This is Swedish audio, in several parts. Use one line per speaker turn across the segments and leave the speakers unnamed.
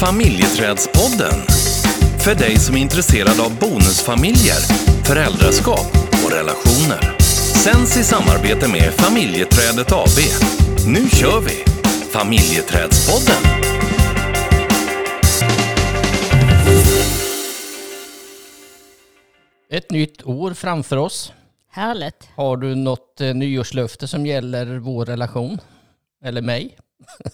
Familjeträdspodden. För dig som är intresserad av bonusfamiljer, föräldraskap och relationer. Sänds i samarbete med Familjeträdet AB. Nu kör vi! Familjeträdspodden.
Ett nytt år framför oss.
Härligt.
Har du något eh, nyårslöfte som gäller vår relation? Eller mig?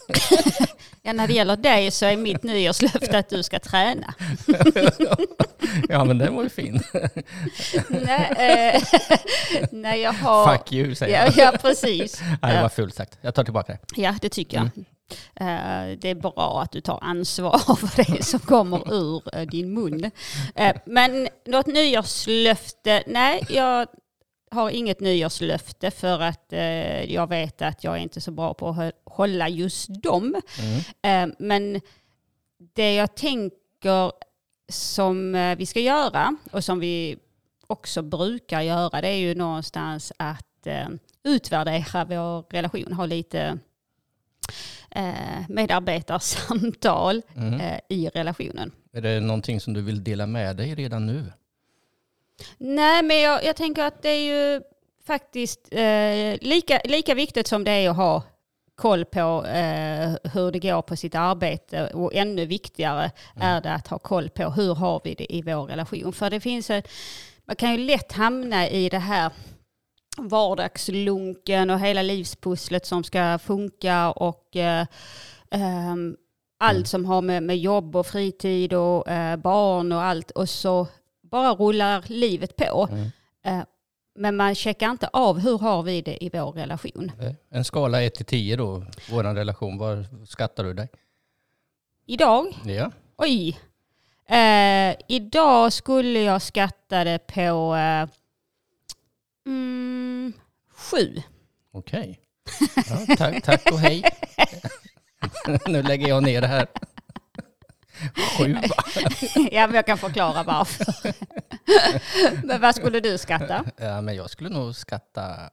Ja, när det gäller dig så är mitt nyårslöfte att du ska träna.
ja, men den var ju fin.
nej, eh, nej, jag har...
Fuck you, säger
Ja,
jag.
ja, precis.
Nej, det var fult sagt. Jag tar tillbaka det.
Ja, det tycker jag. Eh, Det är bra att du tar ansvar för det som kommer ur eh, din mun. Eh, Men något nyårslöfte? Nej, jag har inget nyårslöfte för att eh, jag vet att jag är inte så bra på att hålla just dem.
Mm.
Eh, Men det jag tänker som eh, vi ska göra och som vi också brukar göra det är ju någonstans att eh, utvärdera vår relation, ha lite eh, medarbetarsamtal
Mm.
eh, i relationen.
Är det någonting som du vill dela med dig redan nu?
Nej, men jag, jag tänker att det är ju faktiskt eh, lika, lika viktigt som det är att ha koll på eh, hur det går på sitt arbete och ännu viktigare är det att ha koll på hur har vi det i vår relation. För det finns ett, man kan ju lätt hamna i det här vardagslunken och hela livspusslet som ska funka och eh, ehm, allt som har med, med jobb och fritid och eh, barn och allt. Och så bara rullar livet på.
Mm.
Eh, men man checkar inte av hur har vi det i vår relation.
En skala 1 till 10 då, vår relation. Var skattar du dig?
Idag,
Ja.
oj, eh, idag skulle jag skatta det på eh, mm, sju.
Okej. Ja, tack, tack och hej. nu lägger jag ner det här. Sju va?
ja, men jag kan förklara varför. men vad skulle du skatta?
Ja, men jag skulle nog skatta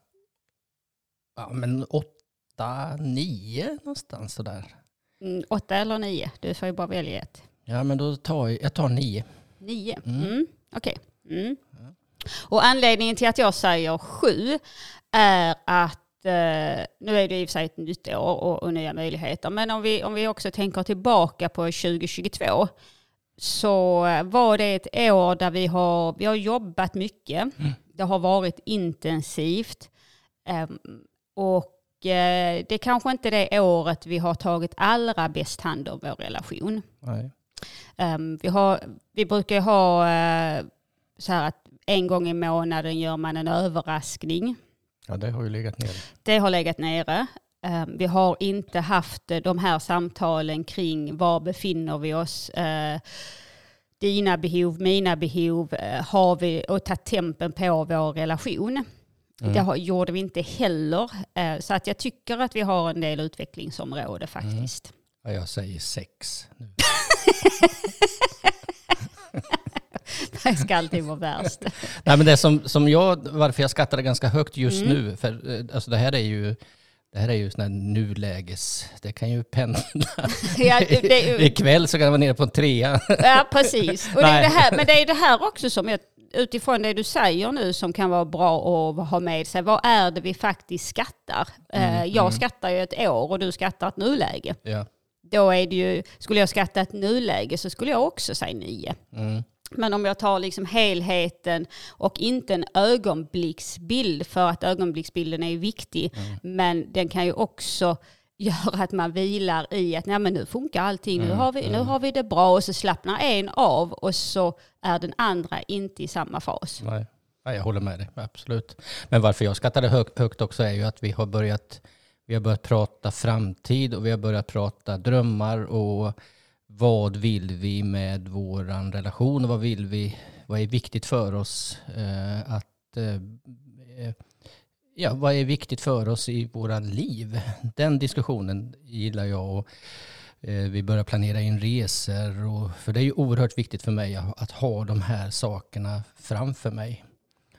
ja, men åtta, nio någonstans sådär.
Mm, åtta eller nio? Du får ju bara välja ett.
Ja, men då tar jag, jag tar nio.
Nio?
Mm.
Mm. Okej. Mm. Och anledningen till att jag säger sju är att nu är det i och för sig ett nytt år och, och nya möjligheter. Men om vi, om vi också tänker tillbaka på 2022 så eh, var det ett år där vi har, vi har jobbat mycket. Det har varit intensivt. Ehm, och eh, det är kanske inte det året vi har tagit allra bäst hand om vår relation. Um, vi, har, vi brukar ha eh, så här att en gång i månaden gör man en överraskning.
Ja, det har ju legat nere.
Det har legat nere. Um, vi har inte haft eh, de här samtalen kring var befinner vi oss. eh, dina behov, mina behov. eh, har vi och tagit tempen på vår relation.
Mm.
Det gjorde vi inte heller. eh, så att jag tycker att vi har en del utvecklingsområde faktiskt.
Ja, jag säger sex.
Det ska alltid vara värst.
Nej, men det som, som jag, varför jag skattade ganska högt just
Mm.
nu, för eh, alltså det här är ju det här är ju sån här nuläges, det kan ju pendla.
Ja, det-
Ikväll så kan det vara nere på en trea.
Ja, precis. Och det är
Nej.
det här, men det är det här också som jag, utifrån det du säger nu som kan vara bra att ha med sig. Vad är det vi faktiskt skattar? Eh, jag skattar ju ett år och du skattar ett nuläge.
Ja.
Då är det ju, skulle jag skatta ett nuläge så skulle jag också säga nio.
Mm.
Men om jag tar liksom helheten och inte en ögonblicksbild, för att ögonblicksbilden är viktig, men den kan ju också göra att man vilar i att Nej, men nu funkar allting, nu, har vi, nu har vi det bra och så slappnar en av och så är den andra inte i samma fas.
Nej. Ja, jag håller med dig, absolut. Men varför jag skattade hög, högt också är ju att vi har börjat vi har börjat prata framtid och vi har börjat prata drömmar och vad vill vi med vår relation och vad vill vi, vad är viktigt för oss eh, att eh, eh ja, vad är viktigt för oss i våra liv? Den diskussionen gillar jag och eh, vi börjar planera in resor och för det är ju oerhört viktigt för mig att, att ha de här sakerna framför mig.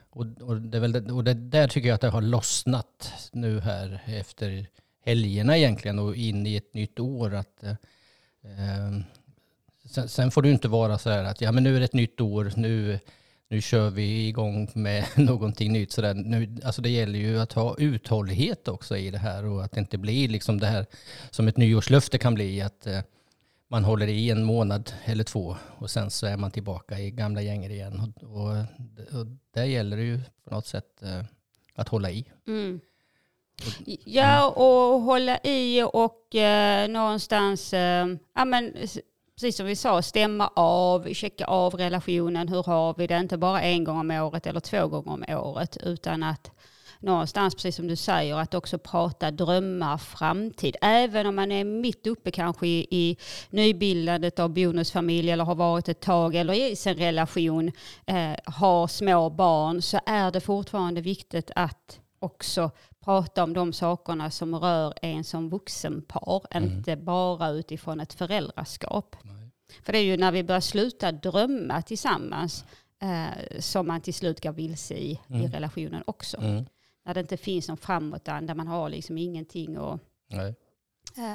Och, och, det är väl det, och det där tycker jag att det har lossnat nu här efter helgerna egentligen och in i ett nytt år. Att, eh, Ehm, sen, sen får du inte vara så här att ja, men nu är det ett nytt år, nu, nu kör vi igång med någonting nytt. Så där. Nu, alltså det gäller ju att ha uthållighet också i det här och att det inte blir liksom det här som ett nyårslöfte kan bli. att eh, man håller i en månad eller två och sen så är man tillbaka i gamla gänger igen. Och, och, och där gäller det ju på något sätt eh, att hålla i.
Mm. Ja, och hålla i och eh, någonstans, eh, ja men precis som vi sa, stämma av, checka av relationen. Hur har vi det? Inte bara en gång om året eller två gånger om året, utan att någonstans, precis som du säger, att också prata drömmar, framtid. Även om man är mitt uppe kanske i, i nybildandet av bonusfamilj eller har varit ett tag eller i sin relation, eh, har små barn, så är det fortfarande viktigt att också prata om de sakerna som rör en som vuxenpar, mm. inte bara utifrån ett föräldraskap. Nej. För det är ju när vi börjar sluta drömma tillsammans eh, som man till slut går vilse i, mm. i relationen också. Mm. När det inte finns någon framåtanda, man har liksom ingenting och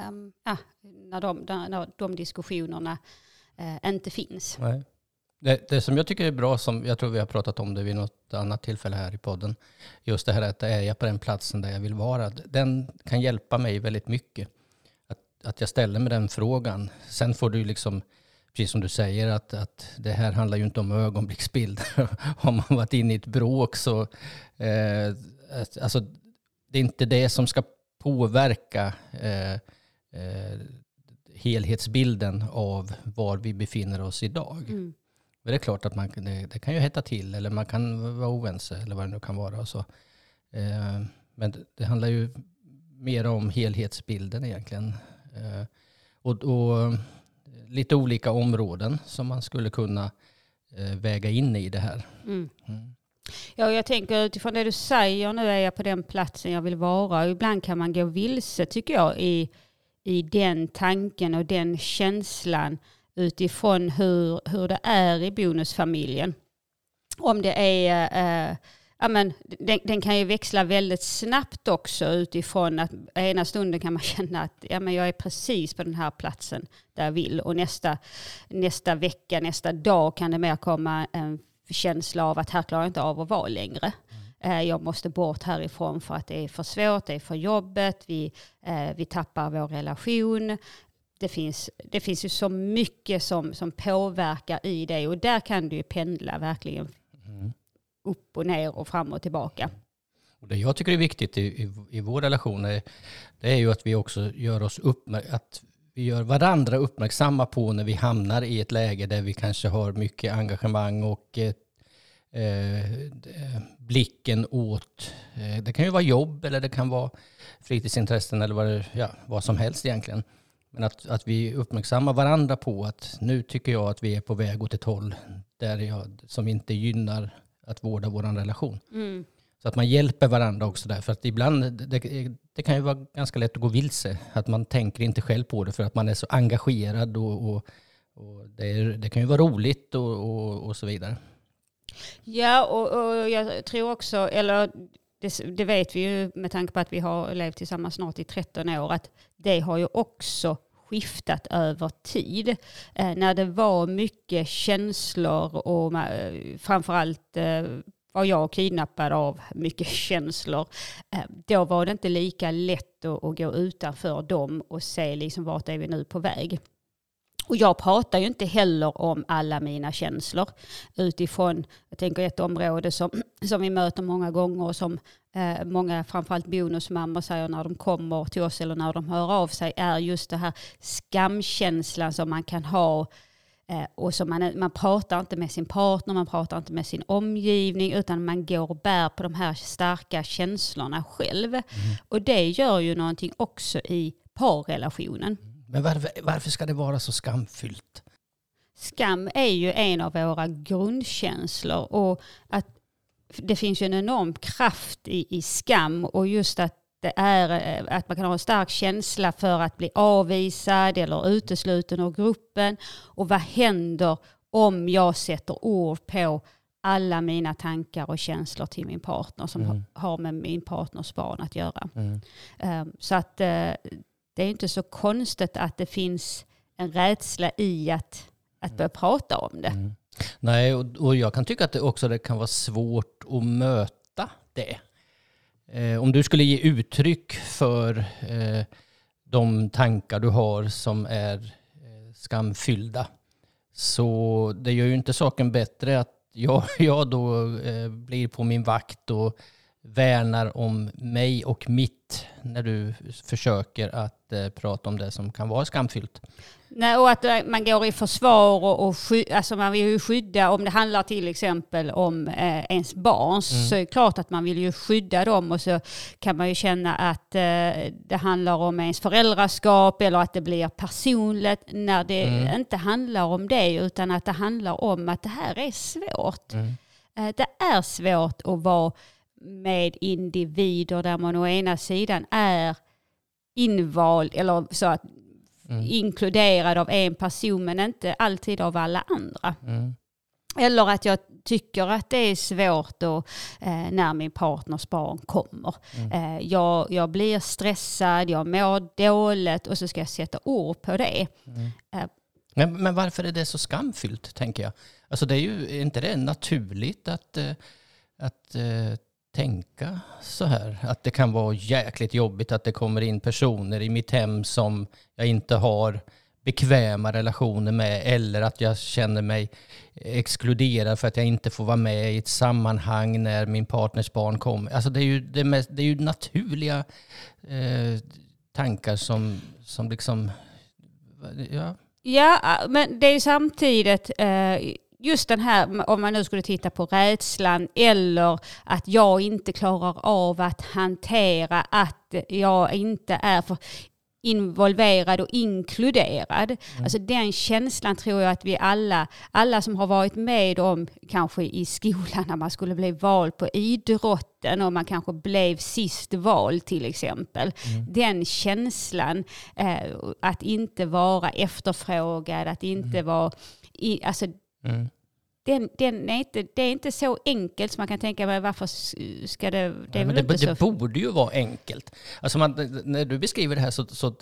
um, ja, när, de, när de diskussionerna uh, inte finns.
Nej. Det, det, som jag tycker är bra, som jag tror vi har pratat om det vid något annat tillfälle här i podden, just det här att är jag på den platsen där jag vill vara, den kan hjälpa mig väldigt mycket. Att, att jag ställer mig den frågan. Sen får du liksom, precis som du säger, att, att det här handlar ju inte om ögonblicksbilder. Har man varit inne i ett bråk så, eh, alltså det är inte det som ska påverka eh, eh, helhetsbilden av var vi befinner oss idag. Mm. Men det är klart att man, det, det, kan ju hetta till eller man kan vara oense eller vad det nu kan vara. Så, eh, men det, det, handlar ju mer om helhetsbilden egentligen. Eh, och, och, lite olika områden som man skulle kunna eh, väga in i det här. Mm. Mm.
Ja, jag tänker utifrån det du säger, nu är jag på den platsen jag vill vara. Och ibland kan man gå vilse tycker jag i, i den tanken och den känslan utifrån hur, hur det är i bonusfamiljen. Om det är, äh, ja, men, den, den, kan ju växla väldigt snabbt också utifrån att ena stunden kan man känna att ja, men jag är precis på den här platsen där jag vill och nästa, nästa vecka, nästa dag kan det mer komma en känsla av att här klarar jag inte av att vara längre. Mm. Jag måste bort härifrån för att det är för svårt, det är för jobbet, vi, eh, vi tappar vår relation, det finns, det finns ju så mycket som, som påverkar i det och där kan du ju pendla verkligen mm. upp och ner och fram och tillbaka.
Och det jag tycker är viktigt i, i, i vår relation är, det är ju att vi också gör oss att vi gör varandra uppmärksamma på när vi hamnar i ett läge där vi kanske har mycket engagemang och eh, eh blicken åt, eh, det kan ju vara jobb eller det kan vara fritidsintressen eller vad, det, ja, vad som helst egentligen. Men att, att vi uppmärksammar varandra på att nu tycker jag att vi är på väg åt ett håll där jag, som inte gynnar att vårda vår relation. Mm. Så att man hjälper varandra också där. För att ibland, det, det, kan ju vara ganska lätt att gå vilse. Att man tänker inte själv på det för att man är så engagerad och, och, och det, är, det, kan ju vara roligt och, och, så vidare.
Ja, och, jag tror också, eller det, det, vet vi ju med tanke på att vi har levt tillsammans snart i 13 år, att det har ju också skiftat över tid. Eh, när det var mycket känslor och eh, framförallt eh, var jag kidnappad av mycket känslor. Eh, då var det inte lika lätt att, att gå utanför dem och se liksom vart är vi nu på väg. Och jag pratar ju inte heller om alla mina känslor utifrån, jag tänker ett område som, som vi möter många gånger och som eh, många, framförallt bonusmammor säger när de kommer till oss eller när de hör av sig, är just det här skamkänslan som man kan ha eh, och som man, man pratar inte med sin partner, man pratar inte med sin omgivning utan man går och bär på de här starka känslorna själv. Mm. Och det gör ju någonting också i parrelationen.
Men varför, varför ska det vara så skamfyllt?
Skam är ju en av våra grundkänslor och att det finns ju en enorm kraft i, i skam och just att det är att man kan ha en stark känsla för att bli avvisad eller utesluten ur gruppen. Och vad händer om jag sätter ord på alla mina tankar och känslor till min partner som mm. har med min partners barn att göra. Mm. Um, så att uh, det är inte så konstigt att det finns en rädsla i att, att börja prata om det.
Mm. Nej, och, och jag kan tycka att det också det kan vara svårt att möta det. Eh, om du skulle ge uttryck för eh, de tankar du har som är eh, skamfyllda så det gör ju inte saken bättre att jag, jag då eh, blir på min vakt och värnar om mig och mitt när du försöker att eh, prata om det som kan vara skamfyllt.
Nej, och att eh, man går i försvar och, och sky, alltså man vill ju skydda, om det handlar till exempel om eh, ens barn, mm. så är det klart att man vill ju skydda dem och så kan man ju känna att eh, det handlar om ens föräldraskap eller att det blir personligt när det mm. inte handlar om det utan att det handlar om att det här är svårt. Mm. Eh, det är svårt att vara med individer där man å ena sidan är invald, eller så att mm. inkluderad av en person men inte alltid av alla andra. Mm. Eller att jag tycker att det är svårt då, eh, när min partners barn kommer. Mm. Eh, jag, jag blir stressad, jag mår dåligt och så ska jag sätta ord på det.
Mm. Eh. Men, men varför är det så skamfyllt, tänker jag? Alltså det är ju inte det naturligt att, eh, att eh, tänka så här. Att det kan vara jäkligt jobbigt att det kommer in personer i mitt hem som jag inte har bekväma relationer med eller att jag känner mig exkluderad för att jag inte får vara med i ett sammanhang när min partners barn kommer. Alltså det är ju, det mest, det är ju naturliga eh, tankar som, som liksom...
Ja. ja, men det är ju samtidigt eh, just den här, om man nu skulle titta på rädslan eller att jag inte klarar av att hantera att jag inte är för involverad och inkluderad. Mm. Alltså den känslan tror jag att vi alla, alla som har varit med om kanske i skolan när man skulle bli vald på idrotten och man kanske blev sist vald till exempel. Mm. Den känslan eh, att inte vara efterfrågad, att inte mm. vara, i, alltså Mm. Den, den är inte, det är inte så enkelt som man kan tänka varför ska det...
Det, ja, det, det borde ju vara enkelt. Alltså man, när du beskriver det här så, så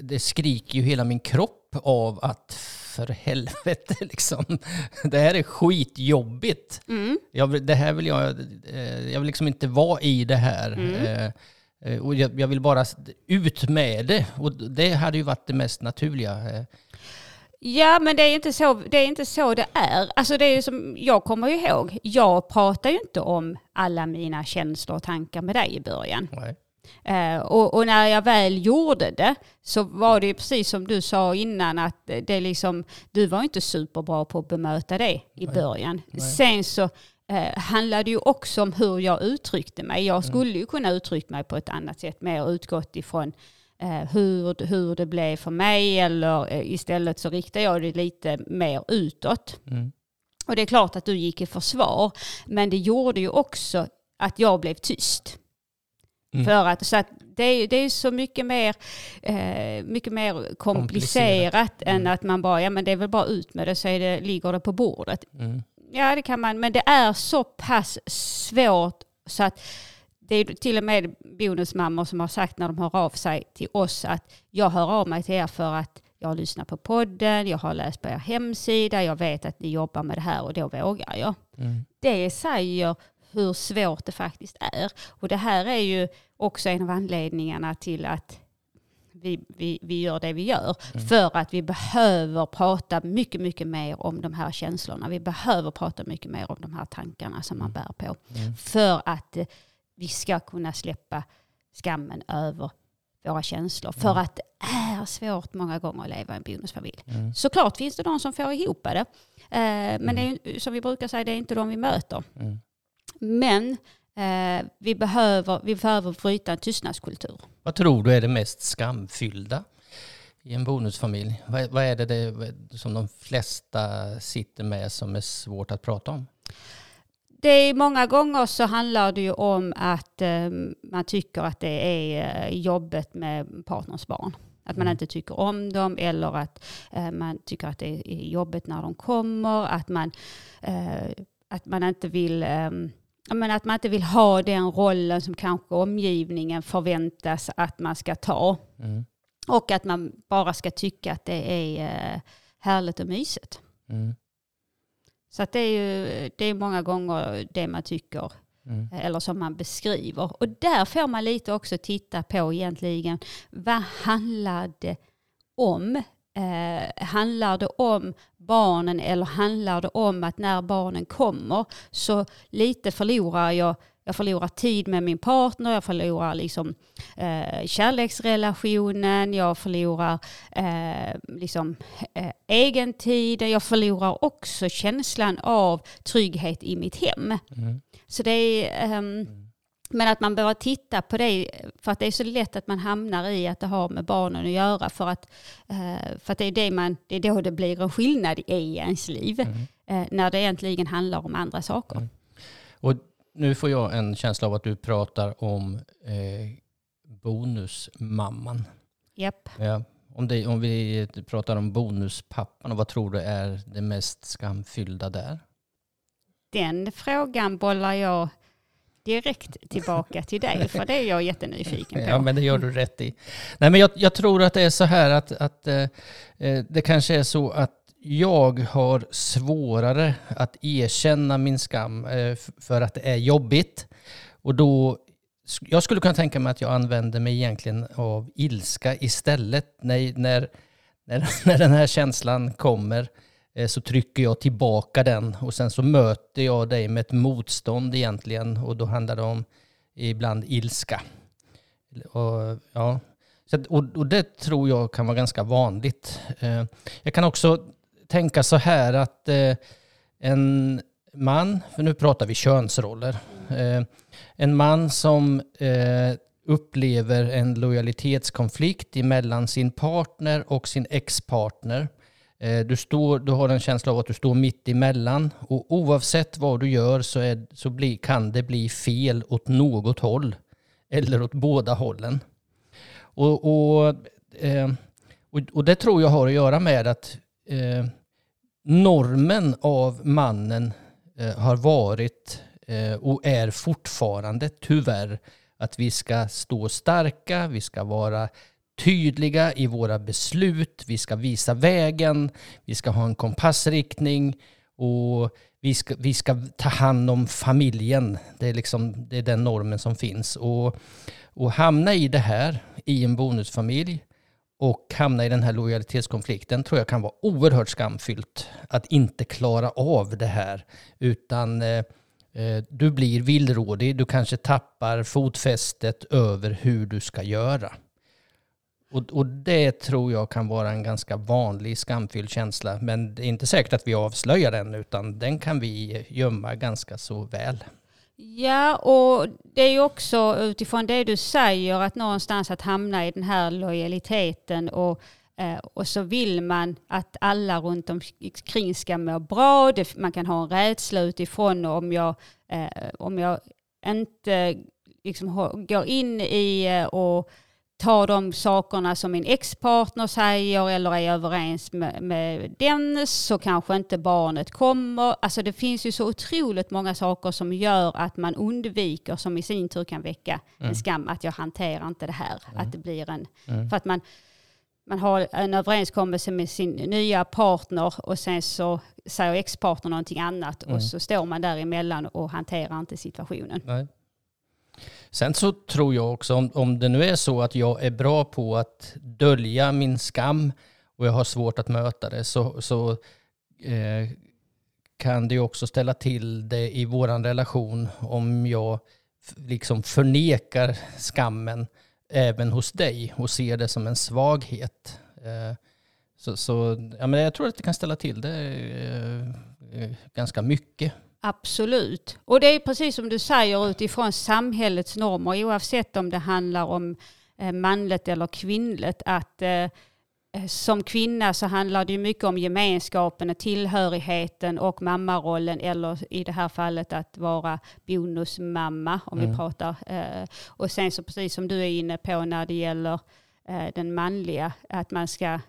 det skriker ju hela min kropp av att för helvete liksom. Det här är skitjobbigt. Mm. Jag, det här vill jag, eh, jag vill liksom inte vara i det här. Mm. Eh, eh, och jag, jag, vill bara ut med det. Och det hade ju varit det mest naturliga.
Ja, men det är inte så det är. Inte så det är. Alltså det är som, jag kommer ihåg, jag pratar ju inte om alla mina känslor och tankar med dig i början. Uh, och, och, när jag väl gjorde det så var det ju precis som du sa innan att det liksom, du var inte superbra på att bemöta det i Nej. början. Nej. Sen så uh, handlade det ju också om hur jag uttryckte mig. Jag mm. skulle ju kunna uttrycka mig på ett annat sätt, mer utgått ifrån eh, hur, hur det blev för mig eller eh, istället så riktar jag det lite mer utåt. Mm. Och det är klart att du gick i försvar, men det gjorde ju också att jag blev tyst. Mm. För att, så att det, är, det är så mycket mer, eh, mycket mer komplicerat, komplicerat. Mm. än att man bara, ja men det är väl bara ut med det så är det, ligger det på bordet. Mm. Ja det kan man, men det är så pass svårt så att det är till och med bonusmammor som har sagt när de hör av sig till oss att jag hör av mig till er för att jag har lyssnat på podden, jag har läst på er hemsida, jag vet att ni jobbar med det här och då vågar jag. Mm. Det säger hur svårt det faktiskt är. Och det här är ju också en av anledningarna till att vi, vi, vi gör det vi gör. Mm. För att vi behöver prata mycket, mycket mer om de här känslorna. Vi behöver prata mycket mer om de här tankarna som man mm. bär på. Mm. För att vi ska kunna släppa skammen över våra känslor. Mm. För att det är svårt många gånger att leva i en bonusfamilj. Mm. Såklart finns det de som får ihop det. Eh, men mm. det är, som vi brukar säga, det är inte de vi möter. Mm. Men eh, vi, behöver, vi behöver bryta en tystnadskultur.
Vad tror du är det mest skamfyllda i en bonusfamilj? Vad, vad är det, det som de flesta sitter med som är svårt att prata om?
Det är många gånger så handlar det ju om att eh, man tycker att det är eh, jobbet med partners barn. Att man mm. inte tycker om dem eller att eh, man tycker att det är jobbigt när de kommer. Att man, att man inte vill eh, men att man inte vill ha den rollen som kanske omgivningen förväntas att man ska ta. Mm. Och att man bara ska tycka att det är härligt och mysigt.
Mm.
Så att det är ju det är många gånger det man tycker
Mm.
eller som man beskriver. Och där får man lite också titta på egentligen vad handlar det om? Eh, handlar det om barnen eller handlar det om att när barnen kommer så lite förlorar jag jag förlorar tid med min partner, jag förlorar liksom, eh, kärleksrelationen, jag förlorar eh, liksom, eh, egen tid, jag förlorar också känslan av trygghet i mitt hem.
Mm.
Så det är, ehm, men att man behöver titta på det, för att det är så lätt att man hamnar i att det har med barnen att göra. För att, eh, för att det, är det, man, det är då det blir en skillnad i ens liv.
Mm.
eh, När det egentligen handlar om andra saker.
Mm. Och nu får jag en känsla av att du pratar om eh, bonusmamman.
Japp.
Ja. Om, det, om vi pratar om bonuspappan, och vad tror du är det mest skamfyllda där?
Den frågan bollar jag direkt tillbaka till dig, för det är jag jättenyfiken på.
Ja, men det gör du rätt i. Nej, men jag, jag tror att det är så här att, att eh, eh, det kanske är så att jag har svårare att erkänna min skam eh, för att det är jobbigt. Och då, jag skulle kunna tänka mig att jag använder mig egentligen av ilska istället. När, när, när, när den här känslan kommer eh, så trycker jag tillbaka den och sen så möter jag dig med ett motstånd egentligen och då handlar det om ibland ilska. Och, ja. så, och, och det tror jag kan vara ganska vanligt. Eh, jag kan också tänka så här att eh, en man, för nu pratar vi könsroller, eh, en man som eh, upplever en lojalitetskonflikt emellan sin partner och sin ex-partner. Eh, Du, står, du har en känsla av att du står mitt emellan och oavsett vad du gör så, är, så bli, kan det bli fel åt något håll eller åt båda hållen. Och, och, eh, och, och det tror jag har att göra med att eh, normen av mannen eh, har varit eh, och är fortfarande tyvärr att vi ska stå starka, vi ska vara tydliga i våra beslut, vi ska visa vägen, vi ska ha en kompassriktning och vi ska, vi ska ta hand om familjen. Det är, liksom, det är den normen som finns. Och, och hamna i det här, i en bonusfamilj, och hamna i den här lojalitetskonflikten tror jag kan vara oerhört skamfyllt. Att inte klara av det här. Utan eh, eh, du blir villrådig, du kanske tappar fotfästet över hur du ska göra. Och, och det tror jag kan vara en ganska vanlig skamfylld känsla. Men det är inte säkert att vi avslöjar den, utan den kan vi gömma ganska så väl.
Ja, och det är ju också utifrån det du säger att någonstans att hamna i den här lojaliteten och, eh, och så vill man att alla runt omkring ska må bra. Det, man kan ha en rädsla utifrån om jag, eh, om jag inte liksom går in i eh, och tar de sakerna som min ex-partner säger eller är överens med, med den så kanske inte barnet kommer. Alltså det finns ju så otroligt många saker som gör att man undviker som i sin tur kan väcka en skam att jag hanterar inte det här. Att det blir en, för att man, man har en överenskommelse med sin nya partner och sen så säger ex-partner någonting annat och så står man däremellan och hanterar inte situationen.
Nej. Sen så tror jag också, om, om det nu är så att jag är bra på att dölja min skam och jag har svårt att möta det, så, så eh, kan det ju också ställa till det i vår relation om jag liksom förnekar skammen även hos dig och ser det som en svaghet. Eh, så så ja, men jag tror att det kan ställa till det eh, eh, ganska mycket.
Absolut. Och det är precis som du säger utifrån samhällets normer oavsett om det handlar om eh, manligt eller kvinnligt att eh, eh, som kvinna så handlar det mycket om gemenskapen och tillhörigheten och mammarollen eller i det här fallet att vara bonusmamma om vi pratar. Eh, och sen så precis som du är inne på när det gäller eh, den manliga att man ska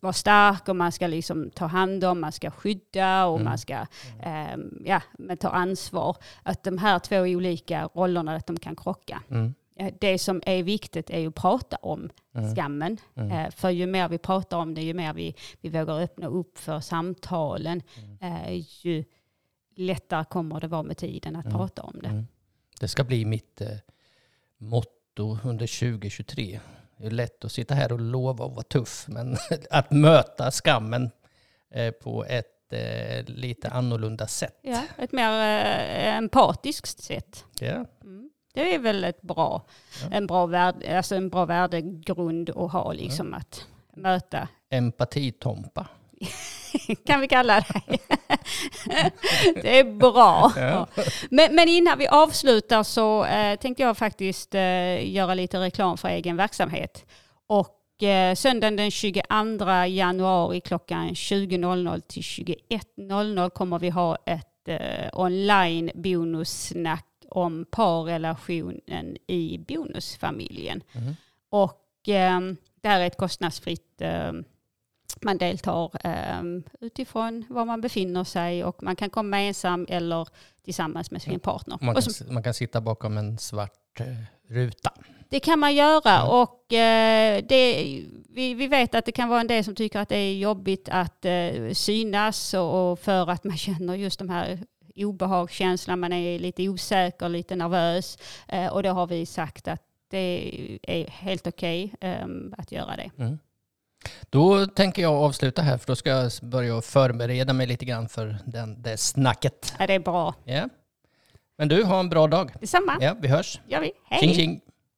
vara stark och man ska liksom ta hand om, man ska skydda och man ska ehm, ja, men ta ansvar. Att de här två olika rollerna att de kan krocka.
Mm.
det som är viktigt är ju att prata om
Mm.
skammen.
Mm.
Eh, För ju mer vi pratar om det, ju mer vi, vi vågar öppna upp för samtalen,
Mm.
eh, ju lättare kommer det vara med tiden att
Mm.
prata om det.
Mm. Det ska bli mitt eh, motto under 2023. Det är lätt att sitta här och lova och vara tuff, men att möta skammen eh, på ett eh, lite annorlunda sätt.
Ja, ett mer eh, empatiskt sätt.
Ja.
Mm. Det är väl ett bra,
Ja.
en, bra värde, alltså en bra värdegrund att ha, liksom att möta.
Empatitompa.
kan vi kalla det. det är bra.
Ja.
Men, men innan vi avslutar så eh, tänkte jag faktiskt eh, göra lite reklam för egen verksamhet. Och eh, söndagen den 22 januari klockan 20.00 till 21.00 kommer vi ha ett eh, online bonussnack om parrelationen i bonusfamiljen.
Mhm.
Och det här är ett kostnadsfritt man deltar eh, utifrån var man befinner sig och man kan komma ensam eller tillsammans med sin partner.
Man, kan,
så,
man kan sitta bakom en svart eh, ruta.
det kan man göra
Ja.
och eh, det, vi, vi vet att det kan vara en del som tycker att det är jobbigt att eh, synas och, för att man känner just de här obehagskänslan, man är lite osäker, lite nervös eh, och då har vi sagt att det är helt okej eh, att göra det.
Mm. Då tänker jag avsluta här för då ska jag börja förbereda mig lite grann för den, det snacket.
Ja, det är bra.
Ja. Men du, ha en bra dag.
Detsamma
Ja, vi hörs.
gör vi. Hej!
Tjing tjing!